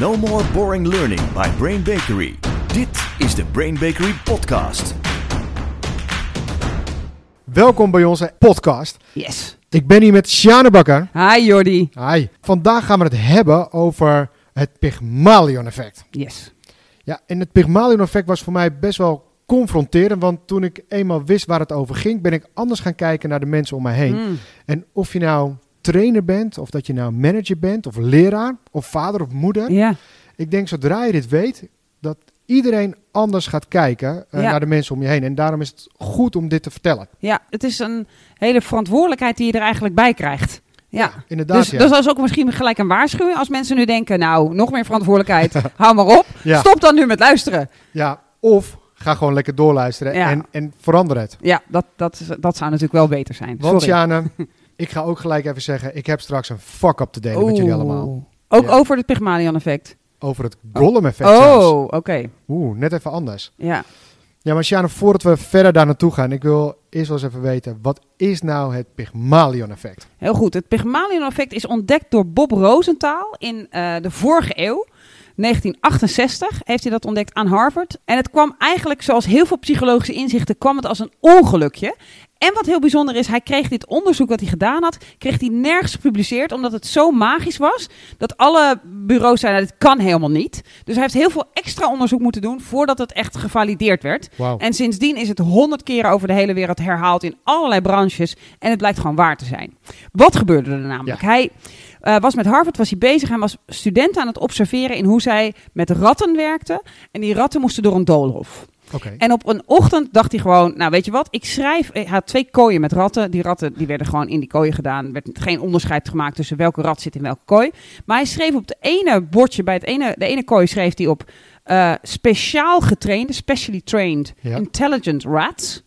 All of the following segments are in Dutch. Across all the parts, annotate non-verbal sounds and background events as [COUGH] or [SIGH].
No more boring learning by Brain Bakery. Dit is de Brain Bakery podcast. Welkom bij onze podcast. Yes. Ik ben hier met Sjane Bakker. Hi Jordi. Hi. Vandaag gaan we het hebben over het Pygmalion-effect. Yes. Ja, en het Pygmalion-effect was voor mij best wel confronterend, want toen ik eenmaal wist waar het over ging, ben ik anders gaan kijken naar de mensen om mij heen. Mm. En of je nou trainer bent, of dat je nou manager bent, of leraar, of vader of moeder. Ja. Ik denk zodra je dit weet, dat iedereen anders gaat kijken eh, Ja. naar de mensen om je heen. En daarom is het goed om dit te vertellen. ja, het is een hele verantwoordelijkheid die je er eigenlijk bij krijgt. Ja. Inderdaad, Dus, ja. dus dat is ook misschien gelijk een waarschuwing. Als mensen nu denken, nou, nog meer verantwoordelijkheid, [LAUGHS] hou maar op. Ja. Stop dan nu met luisteren. Ja, of ga gewoon lekker doorluisteren en, en verander het. Ja, dat, dat, dat zou natuurlijk wel beter zijn. Want Sorry. [LAUGHS] ik ga ook gelijk even zeggen, ik heb straks een fuck-up te delen met jullie allemaal. Ook Ja. over het Pygmalion-effect. Over het Gollum-effect. Oh, oké. Oeh, net even anders. Ja. Ja, maar voordat we verder daar naartoe gaan, ik wil eerst wel eens even weten, wat is nou het Pygmalion-effect? Heel goed. Het Pygmalion-effect is ontdekt door Bob Rosenthal in eh, de vorige eeuw. 1968 heeft hij dat ontdekt aan Harvard. En het kwam eigenlijk, zoals heel veel psychologische inzichten, kwam het als een ongelukje. En wat heel bijzonder is, hij kreeg dit onderzoek dat hij gedaan had, kreeg hij nergens gepubliceerd, omdat het zo magisch was, dat alle bureaus zeiden, dit kan helemaal niet. Dus hij heeft heel veel extra onderzoek moeten doen, voordat het echt gevalideerd werd. En sindsdien is het honderd keren over de hele wereld herhaald in allerlei branches. En het blijkt gewoon waar te zijn. Wat gebeurde er namelijk? Hij eh, was met Harvard was hij bezig. Hij was studenten aan het observeren in hoe zij met ratten werkten. En die ratten moesten door een doolhof. Oké. En op een ochtend dacht hij gewoon, nou weet je wat, ik schrijf, hij had twee kooien met ratten. Die ratten die werden gewoon in die kooien gedaan. Er werd geen onderscheid gemaakt tussen welke rat zit in welke kooi. Maar hij schreef op het ene bordje, bij het ene, de ene kooi schreef hij op eh, speciaal getrainde, specially trained, Ja. intelligent rats.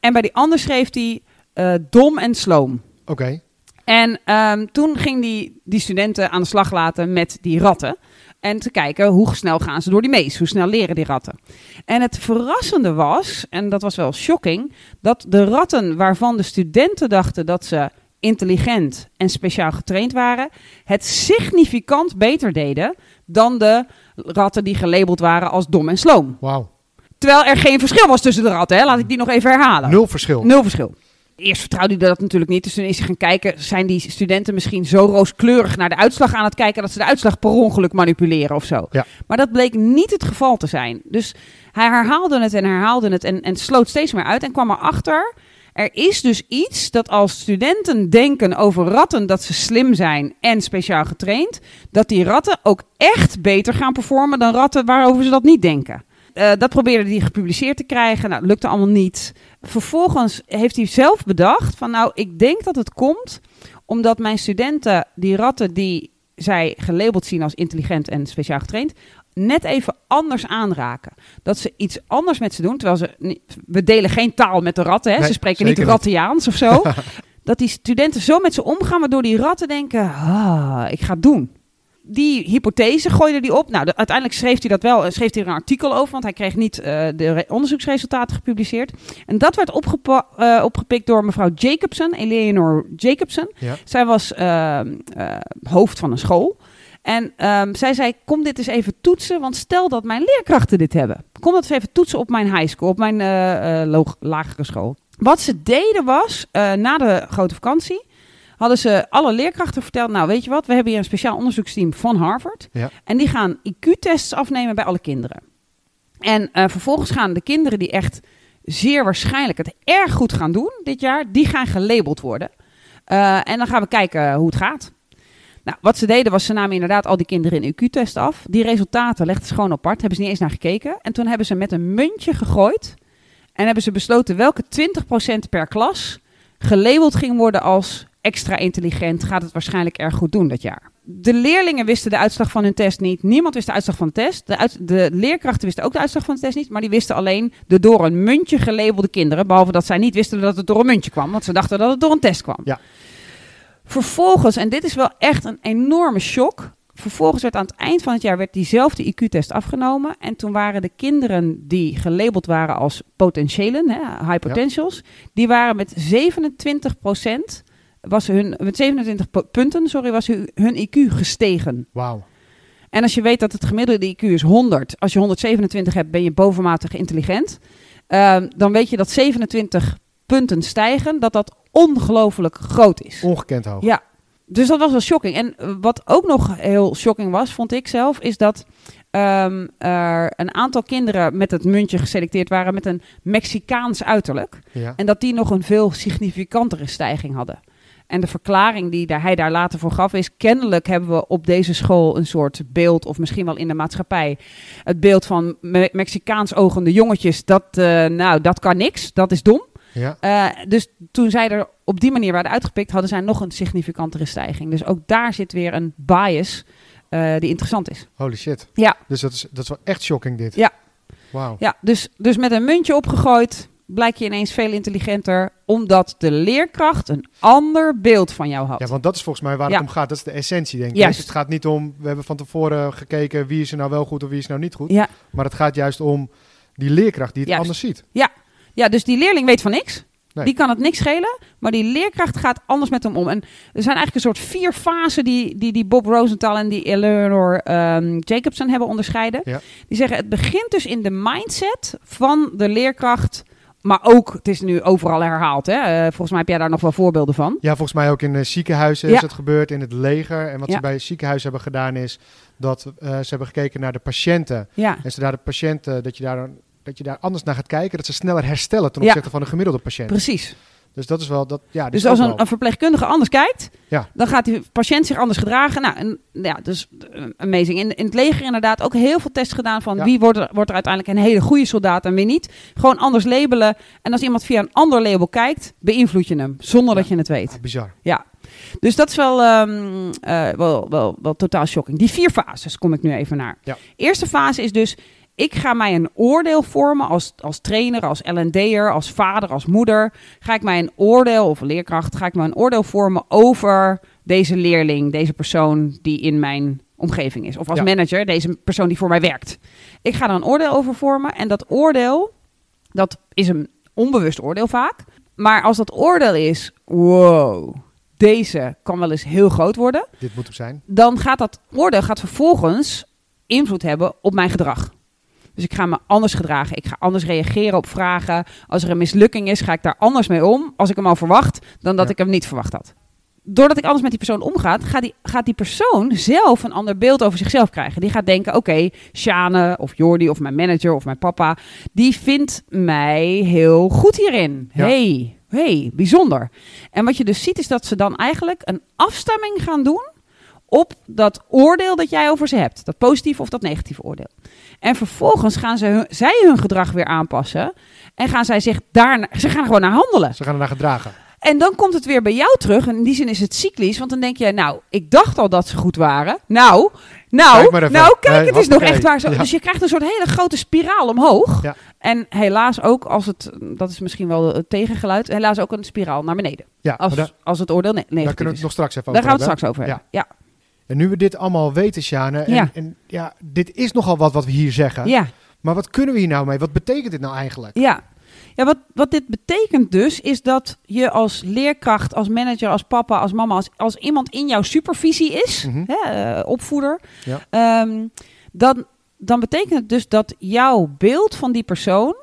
En bij die ander schreef hij eh, dom en sloom. Oké. En ehm, toen ging die, die studenten aan de slag laten met die ratten. En te kijken hoe snel gaan ze door die mees. Hoe snel leren die ratten. En het verrassende was, en dat was wel shocking, dat de ratten waarvan de studenten dachten dat ze intelligent en speciaal getraind waren, het significant beter deden dan de ratten die gelabeld waren als dom en sloom. Wauw. Terwijl er geen verschil was tussen de ratten, hè? laat ik die nog even herhalen. Nul verschil. Nul verschil. Eerst vertrouwde hij dat natuurlijk niet. Dus toen is hij gaan kijken, zijn die studenten misschien zo rooskleurig naar de uitslag aan het kijken dat ze de uitslag per ongeluk manipuleren of zo. Ja. Maar dat bleek niet het geval te zijn. Dus hij herhaalde het en herhaalde het en, en sloot steeds meer uit en kwam erachter. Er is dus iets dat als studenten denken over ratten dat ze slim zijn en speciaal getraind, dat die ratten ook echt beter gaan performen dan ratten waarover ze dat niet denken. Eh, dat probeerde hij gepubliceerd te krijgen. Nou, lukte allemaal niet. Vervolgens heeft hij zelf bedacht van nou, ik denk dat het komt omdat mijn studenten die ratten die zij gelabeld zien als intelligent en speciaal getraind, net even anders aanraken. Dat ze iets anders met ze doen, terwijl ze we delen geen taal met de ratten, hè? Nee, ze spreken niet. Rattiaans of zo. [LAUGHS] dat die studenten zo met ze omgaan, waardoor die ratten denken, ah, ik ga het doen. Die hypothese gooide hij op. Nou, de- uiteindelijk schreef hij dat wel. eh, Schreef hij er een artikel over, want hij kreeg niet eh, de re- onderzoeksresultaten gepubliceerd. En dat werd eh, opgepikt door mevrouw Jacobson, Eleanor Jacobson. Ja. Zij was ehm, eh, hoofd van een school. En ehm, zij zei: Kom dit eens even toetsen, want stel dat mijn leerkrachten dit hebben. Kom dat eens even toetsen op mijn high school, op mijn lagere school. Wat ze deden was, na de grote vakantie, hadden ze alle leerkrachten verteld: Nou, weet je wat, we hebben hier een speciaal onderzoeksteam van Harvard. Ja. En die gaan IQ-tests afnemen bij alle kinderen. En eh, vervolgens gaan de kinderen die echt zeer waarschijnlijk het erg goed gaan doen dit jaar, die gaan gelabeld worden. Eh, en dan gaan we kijken hoe het gaat. Nou, wat ze deden was, ze namen inderdaad al die kinderen in IQ-test af. Die resultaten legden ze gewoon apart, hebben ze niet eens naar gekeken. En toen hebben ze met een muntje gegooid. En hebben ze besloten welke 20% per klas gelabeld ging worden als extra intelligent. Gaat het waarschijnlijk erg goed doen dat jaar. De leerlingen wisten de uitslag van hun test niet. Niemand wist de uitslag van de test. De, uit- de leerkrachten wisten ook de uitslag van de test niet. Maar die wisten alleen de door een muntje gelabelde kinderen. Behalve dat zij niet wisten dat het door een muntje kwam. Want ze dachten dat het door een test kwam. Ja. Vervolgens, en dit is wel echt een enorme shock. Vervolgens werd aan het eind van het jaar werd diezelfde IQ-test afgenomen. En toen waren de kinderen die gelabeld waren als potentiëlen, hè, high potentials, die waren met 27 was hun, met 27 pu- punten sorry, was hun, hun IQ gestegen. Wauw. En als je weet dat het gemiddelde IQ is 100, als je 127 hebt, ben je bovenmatig intelligent. Ehm, dan weet je dat 27 punten stijgen, dat dat ongelooflijk groot is. Ongekend hoog. Ja, dus dat was wel shocking. En eh, wat ook nog heel shocking was, vond ik zelf, is dat ehm, er een aantal kinderen met het muntje geselecteerd waren met een Mexicaans uiterlijk. Ja. En dat die nog een veel significantere stijging hadden. En de verklaring die hij daar later voor gaf is... kennelijk hebben we op deze school een soort beeld... of misschien wel in de maatschappij... het beeld van Me- Mexicaans ogende jongetjes... dat, eh, nou, dat kan niks, dat is dom. Ja. Eh, dus toen zij er op die manier werden uitgepikt... hadden zij nog een significantere stijging. Dus ook daar zit weer een bias eh, die interessant is. Holy shit. Ja. Dus dat is, dat is wel echt shocking dit. Ja. Wauw. Ja, dus, dus met een muntje opgegooid... blijk je ineens veel intelligenter... omdat de leerkracht een ander beeld van jou had. Ja, want dat is volgens mij waar Ja. het om gaat. Dat is de essentie, denk ik. Juist. Dus het gaat niet om, we hebben van tevoren gekeken wie is er nou wel goed of wie is er nou niet goed. ja. Maar het gaat juist om die leerkracht die het Juist. anders ziet. Ja, dus die leerling weet van niks. Nee. Die kan het niks schelen, maar die leerkracht gaat anders met hem om. En er zijn eigenlijk een soort vier fasen die, die, die Bob Rosenthal en die Eleanor ehm, Jacobson hebben onderscheiden. Ja. Die zeggen het begint dus in de mindset van de leerkracht. Maar ook, het is nu overal herhaald. Hè? Eh, volgens mij heb jij daar nog wel voorbeelden van. Ja, volgens mij ook in eh, ziekenhuizen Ja. is het gebeurd, in het leger. En wat Ja. ze bij het ziekenhuis hebben gedaan is dat eh, ze hebben gekeken naar de patiënten. Ja, En zodra de patiënten, dat je daar, dat je daar anders naar gaat kijken, dat ze sneller herstellen ten opzichte van de gemiddelde patiënt. precies. Dus dat is wel, dat, ja, Dus als een, verpleegkundige anders kijkt, Ja. dan gaat die patiënt zich anders gedragen. Nou, en, ja, dus eh, amazing. In, in het leger inderdaad ook heel veel tests gedaan van Ja. wie wordt er, wordt er uiteindelijk een hele goede soldaat en wie niet. Gewoon anders labelen. En als iemand via een ander label kijkt, beïnvloed je hem zonder Ja. dat je het weet. Ah, bizar. Ja. Dus dat is wel, ehm, eh, wel, wel, wel totaal shocking. Die vier fases kom ik nu even naar. Ja. Eerste fase is dus, ik ga mij een oordeel vormen als, als trainer, als L&D'er, als vader, als moeder. Ga ik mij een oordeel, of leerkracht, ga ik mij een oordeel vormen over deze leerling, deze persoon die in mijn omgeving is. Of als Ja. manager, deze persoon die voor mij werkt. Ik ga er een oordeel over vormen en dat oordeel, dat is een onbewust oordeel vaak. Maar als dat oordeel is, wow, deze kan wel eens heel groot worden, Dit moet hem zijn. dan gaat dat oordeel gaat vervolgens invloed hebben op mijn gedrag. Dus ik ga me anders gedragen. Ik ga anders reageren op vragen. Als er een mislukking is, ga ik daar anders mee om. Als ik hem al verwacht, dan dat Ja. ik hem niet verwacht had. Doordat ik anders met die persoon omga, gaat die, gaat die persoon zelf een ander beeld over zichzelf krijgen. Die gaat denken, oké, Shane of Jordi of mijn manager of mijn papa, die vindt mij heel goed hierin. Ja. hey, hey, bijzonder. En wat je dus ziet is dat ze dan eigenlijk een afstemming gaan doen op dat oordeel dat jij over ze hebt. Dat positieve of dat negatieve oordeel. En vervolgens gaan ze hun, zij hun gedrag weer aanpassen. En gaan zij zich daar, ze gaan er gewoon naar handelen. Ze gaan ernaar gedragen. En dan komt het weer bij jou terug. En in die zin is het cyclisch. Want dan denk je, nou, ik dacht al dat ze goed waren. Nou, nou, Kijk nou, kijk, Nee, het is nog echt waar zo. Ja. Dus je krijgt een soort hele grote spiraal omhoog. Ja. En helaas ook, als het, dat is misschien wel het tegengeluid, helaas ook een spiraal naar beneden. Ja, Als, daar, als het oordeel ne negatief daar kunnen we is. het nog straks even Daar over gaan we het straks over Ja. hebben. Ja. En nu we dit allemaal weten, Sjane, en, Ja. en ja, dit is nogal wat wat we hier zeggen. Ja. Maar wat kunnen we hier nou mee? Wat betekent dit nou eigenlijk? Ja, ja wat, wat dit betekent dus, is dat je als leerkracht, als manager, als papa, als mama, als, als iemand in jouw supervisie is, Mhm. hè, eh, opvoeder, Ja. ehm, dan, dan betekent het dus dat jouw beeld van die persoon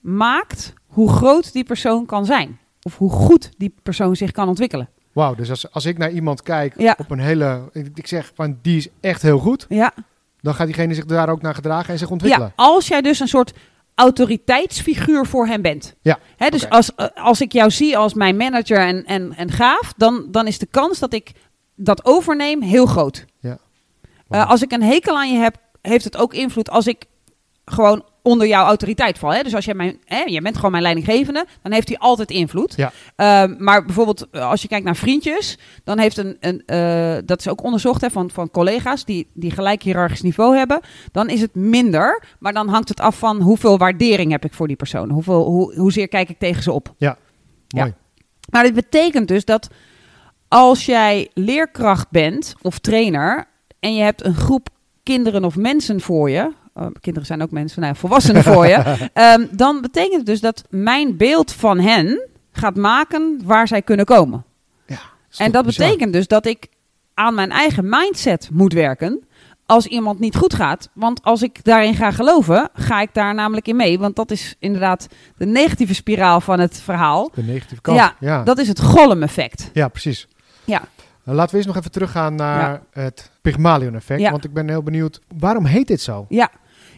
maakt hoe groot die persoon kan zijn. Of hoe goed die persoon zich kan ontwikkelen. Wauw, dus als, als ik naar iemand kijk Ja. op een hele... Ik, ik zeg van, die is echt heel goed. Ja, Dan gaat diegene zich daar ook naar gedragen en zich ja ontwikkelen. als jij dus een soort autoriteitsfiguur voor hem bent. Ja, Hè, dus als, als ik jou zie als mijn manager en, en, en gaaf, dan, dan is de kans dat ik dat overneem heel groot. Ja. Eh, als ik een hekel aan je heb, heeft het ook invloed als ik gewoon onder jouw autoriteit val. Hè? Dus als jij mijn, hè, jij bent gewoon mijn leidinggevende, dan heeft hij altijd invloed. Ja. Ehm, maar bijvoorbeeld eh, als je kijkt naar vriendjes, dan heeft een, een eh, dat is ook onderzocht hè, van, van collega's die, die gelijk hiërarchisch niveau hebben, dan is het minder. Maar dan hangt het af van hoeveel waardering heb ik voor die persoon. Hoeveel, hoe, hoezeer kijk ik tegen ze op. Mooi. Maar dit betekent dus dat als jij leerkracht bent of trainer en je hebt een groep kinderen of mensen voor je, eh, kinderen zijn ook mensen, nou ja, volwassenen voor je, [LAUGHS] ehm, dan betekent het dus dat mijn beeld van hen gaat maken waar zij kunnen komen. Is En dat bizar? betekent dus dat ik aan mijn eigen mindset moet werken. als iemand niet goed gaat. Want als ik daarin ga geloven, ga ik daar namelijk in mee. Want dat is inderdaad de negatieve spiraal van het verhaal. De negatieve kant. Ja, Ja, Dat is het Gollum-effect. ja precies. Ja. Nou, laten we eerst nog even teruggaan naar het Pygmalion-effect. Ja. Want ik ben heel benieuwd, waarom heet dit zo? Ja,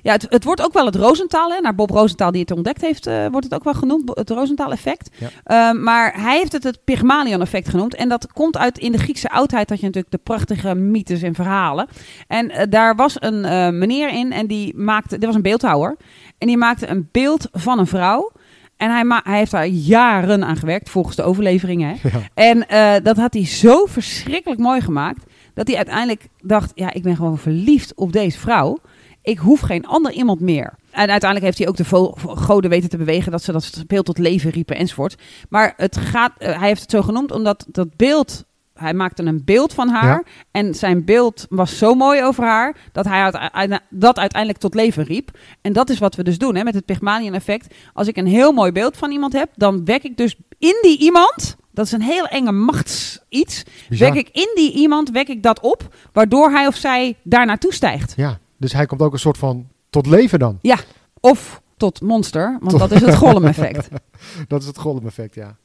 ja het, het wordt ook wel het Rosenthal, hè, naar Bob Rosenthal die het ontdekt heeft, eh, wordt het ook wel genoemd, het Rosenthal-effect. Ja. Ehm, maar hij heeft het het Pygmalion-effect genoemd. En dat komt uit, in de Griekse oudheid had je natuurlijk de prachtige mythes en verhalen. En eh, daar was een eh, meneer in en die maakte, dit was een beeldhouwer. En die maakte een beeld van een vrouw. En hij, ma- hij heeft daar jaren aan gewerkt, volgens de overleveringen. Hè. Ja. En dat had hij zo verschrikkelijk mooi gemaakt. Dat hij uiteindelijk dacht: ja, ik ben gewoon verliefd op deze vrouw. Ik hoef geen ander iemand meer. En uiteindelijk heeft hij ook de goden weten te bewegen dat ze dat beeld tot leven riepen enzovoort. Maar het gaat, eh, hij heeft het zo genoemd omdat dat beeld. Hij maakte een beeld van haar. Ja. En zijn beeld was zo mooi over haar. dat hij dat uiteindelijk tot leven riep. En dat is wat we dus doen hè, met het Pygmalion-effect. Als ik een heel mooi beeld van iemand heb. dan wek ik dus in die iemand. Dat is een heel enge machts iets. Bizar. Wek ik in die iemand, wek ik dat op, waardoor hij of zij daar naartoe stijgt. Ja, dus hij komt ook een soort van tot leven dan. Ja, of tot monster, want Tot- dat is het Gollum-effect. [LAUGHS] Dat is het Gollum-effect, ja.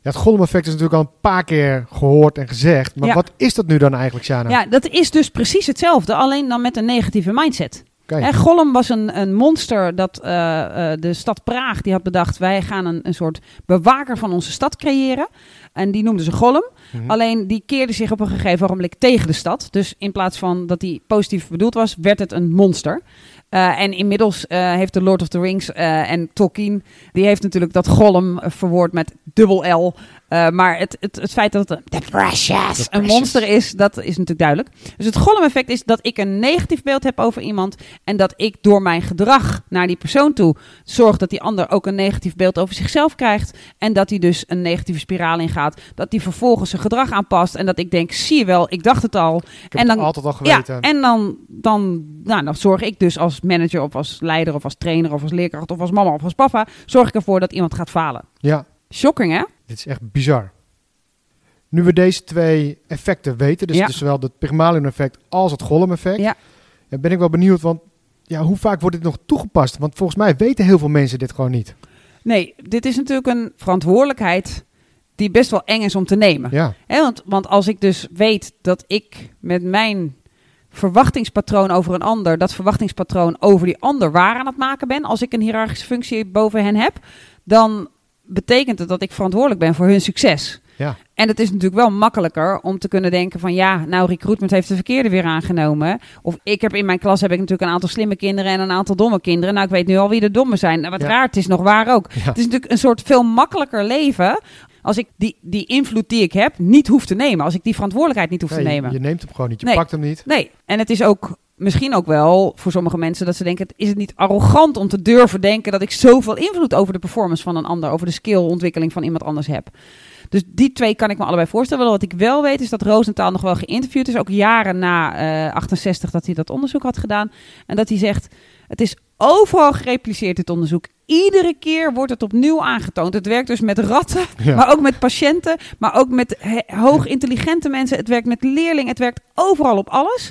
Ja, het Gollum-effect is natuurlijk al een paar keer gehoord en gezegd. Maar Ja. wat is dat nu dan eigenlijk, Shana? Ja, dat is dus precies hetzelfde, alleen dan met een negatieve mindset. Hè, Gollum was een, een monster dat eh, eh, de stad Praag die had bedacht... wij gaan een, een soort bewaker van onze stad creëren. En die noemden ze Gollum. Mhm. Alleen die keerde zich op een gegeven ogenblik tegen de stad. Dus in plaats van dat hij positief bedoeld was, werd het een monster. Eh, en inmiddels eh, heeft de Lord of the Rings eh, en Tolkien... die heeft natuurlijk dat Gollum eh, verwoord met dubbel L... Eh, maar het, het, het feit dat het een, the precious, The een monster is, dat is natuurlijk duidelijk. Dus het Gollum-effect is dat ik een negatief beeld heb over iemand. En dat ik door mijn gedrag naar die persoon toe zorg dat die ander ook een negatief beeld over zichzelf krijgt. En dat hij dus een negatieve spiraal ingaat. Dat hij vervolgens zijn gedrag aanpast. En dat ik denk, zie je wel, ik dacht het al. ik heb en het dan- altijd al Ja, geweten. en dan, dan, nou, dan zorg ik dus als manager of als leider of als trainer of als leerkracht of als mama of als papa... zorg ik ervoor dat iemand gaat falen. ja, Shocking, hè? Dit is echt bizar. Nu we deze twee effecten weten, dus, Ja. dus zowel het Pygmalion-effect als het Gollum-effect, Ja. ben ik wel benieuwd, want ja, hoe vaak wordt dit nog toegepast? Want volgens mij weten heel veel mensen dit gewoon niet. Nee, dit is natuurlijk een verantwoordelijkheid die best wel eng is om te nemen. Ja, want, want als ik dus weet dat ik met mijn verwachtingspatroon over een ander, dat verwachtingspatroon over die ander waar aan het maken ben, als ik een hiërarchische functie boven hen heb, dan betekent het dat ik verantwoordelijk ben voor hun succes. ja, En het is natuurlijk wel makkelijker om te kunnen denken van ja, nou recruitment heeft de verkeerde weer aangenomen. Of ik heb in mijn klas heb ik natuurlijk een aantal slimme kinderen en een aantal domme kinderen. Nou, ik weet nu al wie de domme zijn. Nou, wat Ja. raar, het is nog waar ook. ja. Het is natuurlijk een soort veel makkelijker leven als ik die, die invloed die ik heb niet hoef te nemen. Als ik die verantwoordelijkheid niet hoef Nee, te nemen. Je neemt hem gewoon niet, je Nee. pakt hem niet. Nee, en het is ook misschien ook wel voor sommige mensen dat ze denken: is het niet arrogant om te durven denken dat ik zoveel invloed over de performance van een ander, over de skillontwikkeling van iemand anders heb? Dus die twee kan ik me allebei voorstellen. Wat ik wel weet is dat Rosenthal nog wel geïnterviewd is, ook jaren na eh 68 dat hij dat onderzoek had gedaan. En dat hij zegt: het is overal gerepliceerd, dit onderzoek. Iedere keer wordt het opnieuw aangetoond. Het werkt dus met ratten, Ja. maar ook met patiënten, maar ook met he- hoog intelligente mensen. Het werkt met leerlingen, het werkt overal op alles.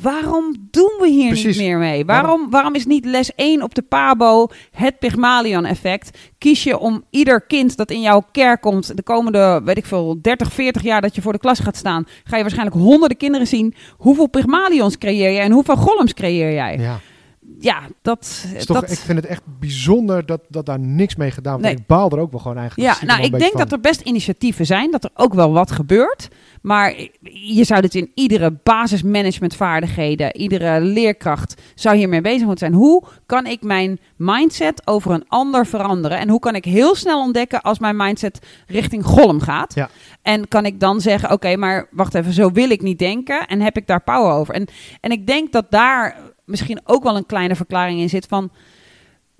Waarom doen we hier Precies. niet meer mee? Waarom, waarom is niet les 1 op de PABO het Pygmalion-effect? Kies je om ieder kind dat in jouw kerk komt, de komende, weet ik veel, 30, 40 jaar dat je voor de klas gaat staan, ga je waarschijnlijk honderden kinderen zien. Hoeveel Pygmalions creëer jij en hoeveel Gollems creëer jij? Ja. Ja, dat... Is toch, dat ik vind het echt bijzonder dat, dat daar niks mee gedaan wordt. Nee. Ik baal er ook wel gewoon eigenlijk. Ja, nou, ik denk dat er best initiatieven zijn, dat er ook wel wat gebeurt. Maar je zou dit in iedere basismanagementvaardigheden, iedere leerkracht zou hiermee bezig moeten zijn. Hoe kan ik mijn mindset over een ander veranderen? En hoe kan ik heel snel ontdekken als mijn mindset richting Gollum gaat? Ja. En kan ik dan zeggen, oké, maar wacht even, zo wil ik niet denken. En heb ik daar power over? En, en ik denk dat daar misschien ook wel een kleine verklaring in zit van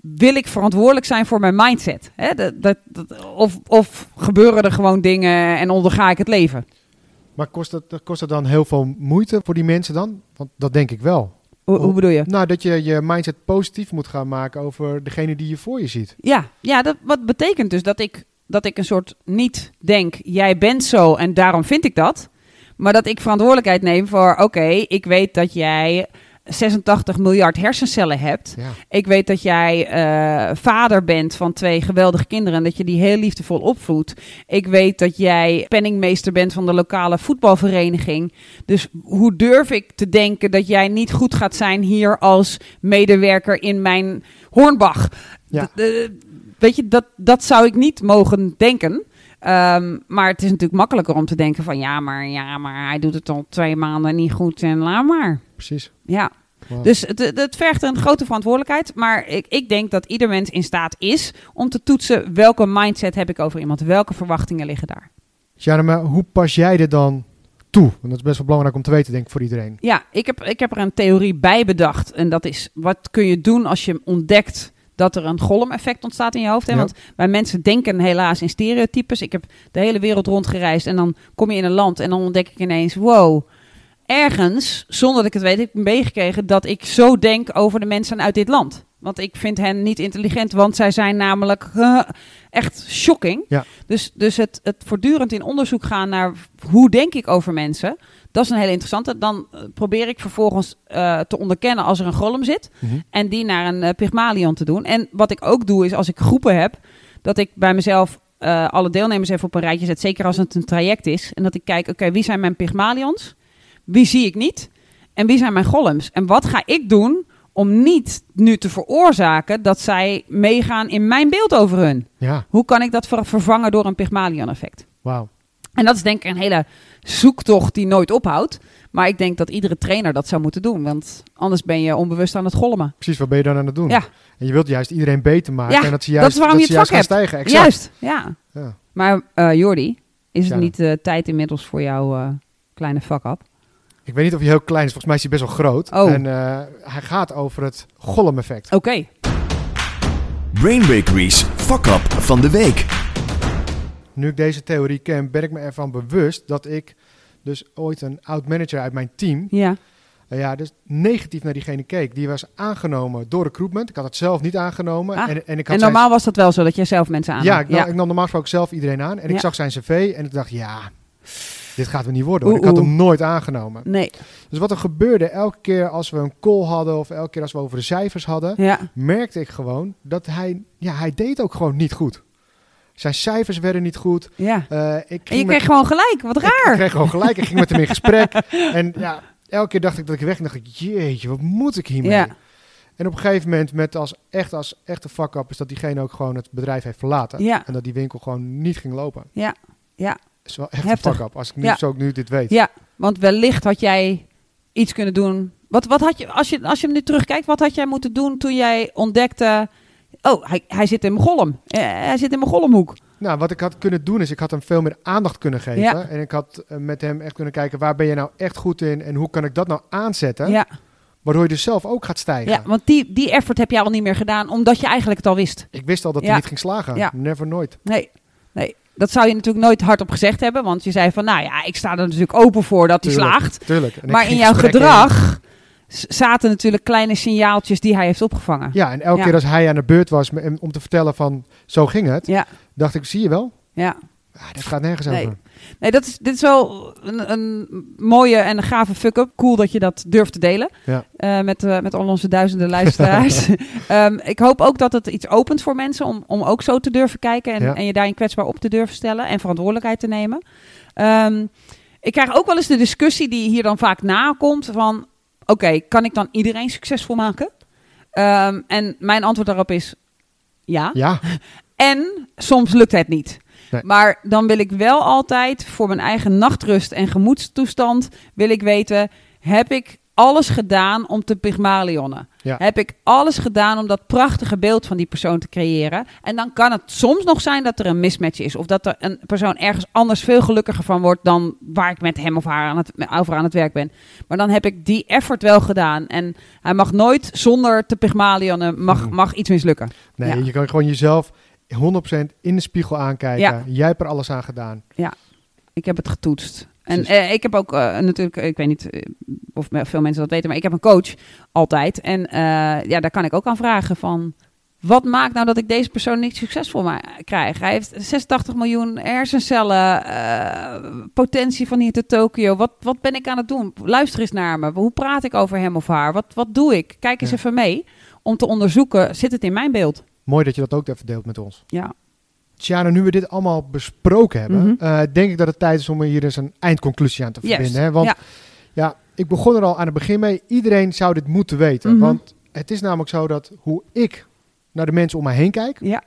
wil ik verantwoordelijk zijn voor mijn mindset? Hè? Dat, dat, dat- of, of gebeuren er gewoon dingen en onderga ik het leven? Maar kost het, kost het dan heel veel moeite voor die mensen dan? Want dat denk ik wel. Hoe, hoe bedoel je? Nou, dat je je mindset positief moet gaan maken over degene die je voor je ziet. Ja, ja dat, wat betekent dus dat ik, dat ik een soort niet denk, jij bent zo en daarom vind ik dat. Maar dat ik verantwoordelijkheid neem voor, oké, ik weet dat jij 86 miljard hersencellen hebt. Ja. Ik weet dat jij eh, vader bent van twee geweldige kinderen en dat je die heel liefdevol opvoedt. Ik weet dat jij penningmeester bent van de lokale voetbalvereniging. Dus hoe durf ik te denken dat jij niet goed gaat zijn hier als medewerker in mijn Hornbach? Ja. Weet je, dat, dat zou ik niet mogen denken. Ehm, maar het is natuurlijk makkelijker om te denken van ja, maar ja, maar hij doet het al twee maanden niet goed en laat maar. Precies. Ja, Wow. dus het, het vergt een grote verantwoordelijkheid. Maar ik, ik denk dat ieder mens in staat is om te toetsen welke mindset heb ik over iemand. Welke verwachtingen liggen daar. Maar hoe pas jij dit dan toe? Want dat is best wel belangrijk om te weten, denk ik, voor iedereen. Ja, ik heb, ik heb er een theorie bij bedacht. En dat is, wat kun je doen als je ontdekt dat er een golem-effect ontstaat in je hoofd? Hè? Ja. Want wij mensen denken helaas in stereotypes. Ik heb de hele wereld rondgereisd en dan kom je in een land en dan ontdek ik ineens, wow, ergens, zonder dat ik het weet, heb ik meegekregen dat ik zo denk over de mensen uit dit land. Want ik vind hen niet intelligent, want zij zijn namelijk echt shocking. Ja. Dus, dus het, het voortdurend in onderzoek gaan naar hoe denk ik over mensen, dat is een hele interessante. Dan eh, probeer ik vervolgens eh, te onderkennen als er een golem zit Mhm. en die naar een eh, Pygmalion te doen. En wat ik ook doe is als ik groepen heb, dat ik bij mezelf alle deelnemers even op een rijtje zet, zeker als het een traject is. En dat ik kijk, oké, wie zijn mijn Pygmalions? Wie zie ik niet? En wie zijn mijn golems? En wat ga ik doen om niet nu te veroorzaken dat zij meegaan in mijn beeld over hun? Ja, Hoe kan ik dat ver- vervangen door een Pygmalion-effect? wauw. En dat is denk ik een hele zoektocht die nooit ophoudt. Maar ik denk dat iedere trainer dat zou moeten doen. Want anders ben je onbewust aan het golmen. Precies, wat ben je dan aan het doen? Ja. En je wilt juist iedereen beter maken. Ja, en dat ze dat juist, is waarom je het juist vak hebt. stijgen. Exact. Juist, ja. Ja. Maar eh Jordi, is het Ja. niet eh, tijd inmiddels voor jouw eh, kleine fuck-up? Ik weet niet of hij heel klein is. Volgens mij is hij best wel groot. Oh. En eh, hij gaat over het golem-effect. Oké. Brain Bakery's Fuck Up van de week. Nu ik deze theorie ken, ben ik me ervan bewust dat ik dus ooit een oud-manager uit mijn team, Ja. eh, ja, dus negatief naar diegene keek. Die was aangenomen door recruitment. Ik had het zelf niet aangenomen. Ah, En, en ik had En zijn- normaal was dat wel zo, dat jij zelf mensen aan. Ja, ik, nam- ik nam normaal gesproken zelf iedereen aan. En ik zag zijn cv en ik dacht, ja, dit gaat me niet worden. Oeh, ik had hem nooit aangenomen. Nee. Dus wat er gebeurde, elke keer als we een call hadden of elke keer als we over de cijfers hadden, Ja. merkte ik gewoon dat hij, ja, hij deed ook gewoon niet goed. Zijn cijfers werden niet goed. ja. Eh, ik En je met- kreeg gewoon gelijk. Wat ik, ik raar. kreeg gewoon gelijk. Ik ging met hem in [LAUGHS] gesprek. En ja, elke keer dacht ik dat ik weg en dacht ik, jeetje, wat moet ik hiermee? Ja. En op een gegeven moment, met als echt als echte fuck-up, is dat diegene ook gewoon het bedrijf heeft verlaten. Ja. En dat die winkel gewoon niet ging lopen. Ja. Ja. Is wel echt Heftig. een fuck-up. Als ik nu, Ja. zo ook nu dit weet. Ja, want wellicht had jij iets kunnen doen. Wat, wat had je, als je, als je hem nu terugkijkt, wat had jij moeten doen toen jij ontdekte... Oh, hij, hij zit in mijn golem. Eh, hij zit in mijn gollemhoek. Nou, wat ik had kunnen doen is, ik had hem veel meer aandacht kunnen geven. Ja. En ik had eh, met hem echt kunnen kijken, waar ben je nou echt goed in? En hoe kan ik dat nou aanzetten? Ja, Waardoor je dus zelf ook gaat stijgen. ja, want die, die effort heb je al niet meer gedaan, omdat je eigenlijk het al wist. Ik wist al dat Ja. hij niet ging slagen. Ja. Never nooit. Nee, nee. Dat zou je natuurlijk nooit hardop gezegd hebben, want je zei van, nou ja, ik sta er natuurlijk open voor dat hij Tuurlijk, slaagt. Tuurlijk. Maar in jouw gedrag zaten natuurlijk kleine signaaltjes die hij heeft opgevangen. Ja, en elke Ja. keer als hij aan de beurt was om te vertellen van, zo ging het, Ja, dacht ik, zie je wel? ja. Ah, dit gaat nergens Nee. over. Nee, dat is, dit is wel een, een mooie en een gave fuck-up. Cool dat je dat durft te delen Ja. eh, met, eh, met al onze duizenden luisteraars. [LAUGHS] Ehm, ik hoop ook dat het iets opent voor mensen om, om ook zo te durven kijken en, Ja. en je daarin kwetsbaar op te durven stellen en verantwoordelijkheid te nemen. Ehm, ik krijg ook wel eens de discussie die hier dan vaak nakomt van, oké, kan ik dan iedereen succesvol maken? Ehm, en mijn antwoord daarop is ja. Ja, [LAUGHS] En soms lukt het niet. Nee. Maar dan wil ik wel altijd voor mijn eigen nachtrust en gemoedstoestand wil ik weten, heb ik alles gedaan om te pygmalionnen? Ja. Heb ik alles gedaan om dat prachtige beeld van die persoon te creëren? En dan kan het soms nog zijn dat er een mismatch is. Of dat er een persoon ergens anders veel gelukkiger van wordt dan waar ik met hem of haar aan het, over aan het werk ben. Maar dan heb ik die effort wel gedaan. En hij mag nooit zonder te pygmalionnen, mag, Mhm. mag iets mislukken. nee, Ja. je kan gewoon jezelf 100% in de spiegel aankijken. Ja. Jij hebt er alles aan gedaan. Ik heb het getoetst. En eh, ik heb ook eh, natuurlijk, ik weet niet eh, of veel mensen dat weten, maar ik heb een coach altijd. En eh, ja, daar kan ik ook aan vragen van, wat maakt nou dat ik deze persoon niet succesvol ma- krijg? Hij heeft 86 miljoen hersencellen, eh, potentie van hier tot Tokio. Wat, wat ben ik aan het doen? Luister eens naar me. Hoe praat ik over hem of haar? Wat, wat doe ik? Kijk eens Ja. even mee om te onderzoeken, zit het in mijn beeld? Mooi dat je dat ook even deelt met ons. Ja. Tjana, nu we dit allemaal besproken hebben, Mhm. eh, denk ik dat het tijd is om hier eens een eindconclusie aan te verbinden. Hè? Want ja. ja. ik begon er al aan het begin mee. Iedereen zou dit moeten weten. Mhm. Want het is namelijk zo dat hoe ik naar de mensen om mij heen kijk, Ja.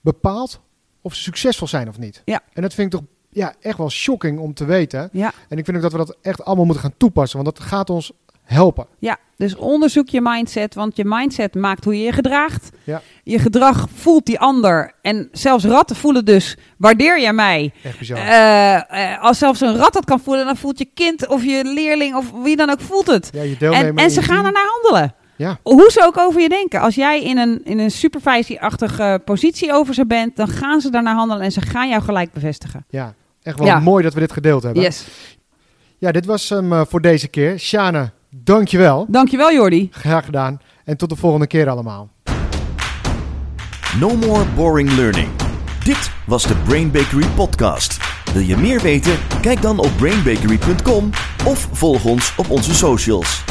bepaalt of ze succesvol zijn of niet. Ja. En dat vind ik toch ja, echt wel shocking om te weten. Ja. En ik vind ook dat we dat echt allemaal moeten gaan toepassen, want dat gaat ons helpen. Ja, dus onderzoek je mindset, want je mindset maakt hoe je je gedraagt. Ja. Je gedrag voelt die ander. En zelfs ratten voelen dus, waardeer jij mij? Echt bizar. Eh, eh, als zelfs een rat dat kan voelen, dan voelt je kind of je leerling of wie dan ook voelt het. ja, je En, en ze gaan ernaar handelen. Ja. Hoe ze ook over je denken. Als jij in een, in een supervisieachtige positie over ze bent, dan gaan ze daarnaar handelen en ze gaan jou gelijk bevestigen. Ja, echt wel Ja. mooi dat we dit gedeeld hebben. Yes. Ja, dit was hem eh, voor deze keer. Shana, dankjewel. Dankjewel Jordi. Graag gedaan. En tot de volgende keer allemaal. No more boring learning. Dit was de Brain Bakery podcast. Wil je meer weten? Kijk dan op brainbakery.com of volg ons op onze socials.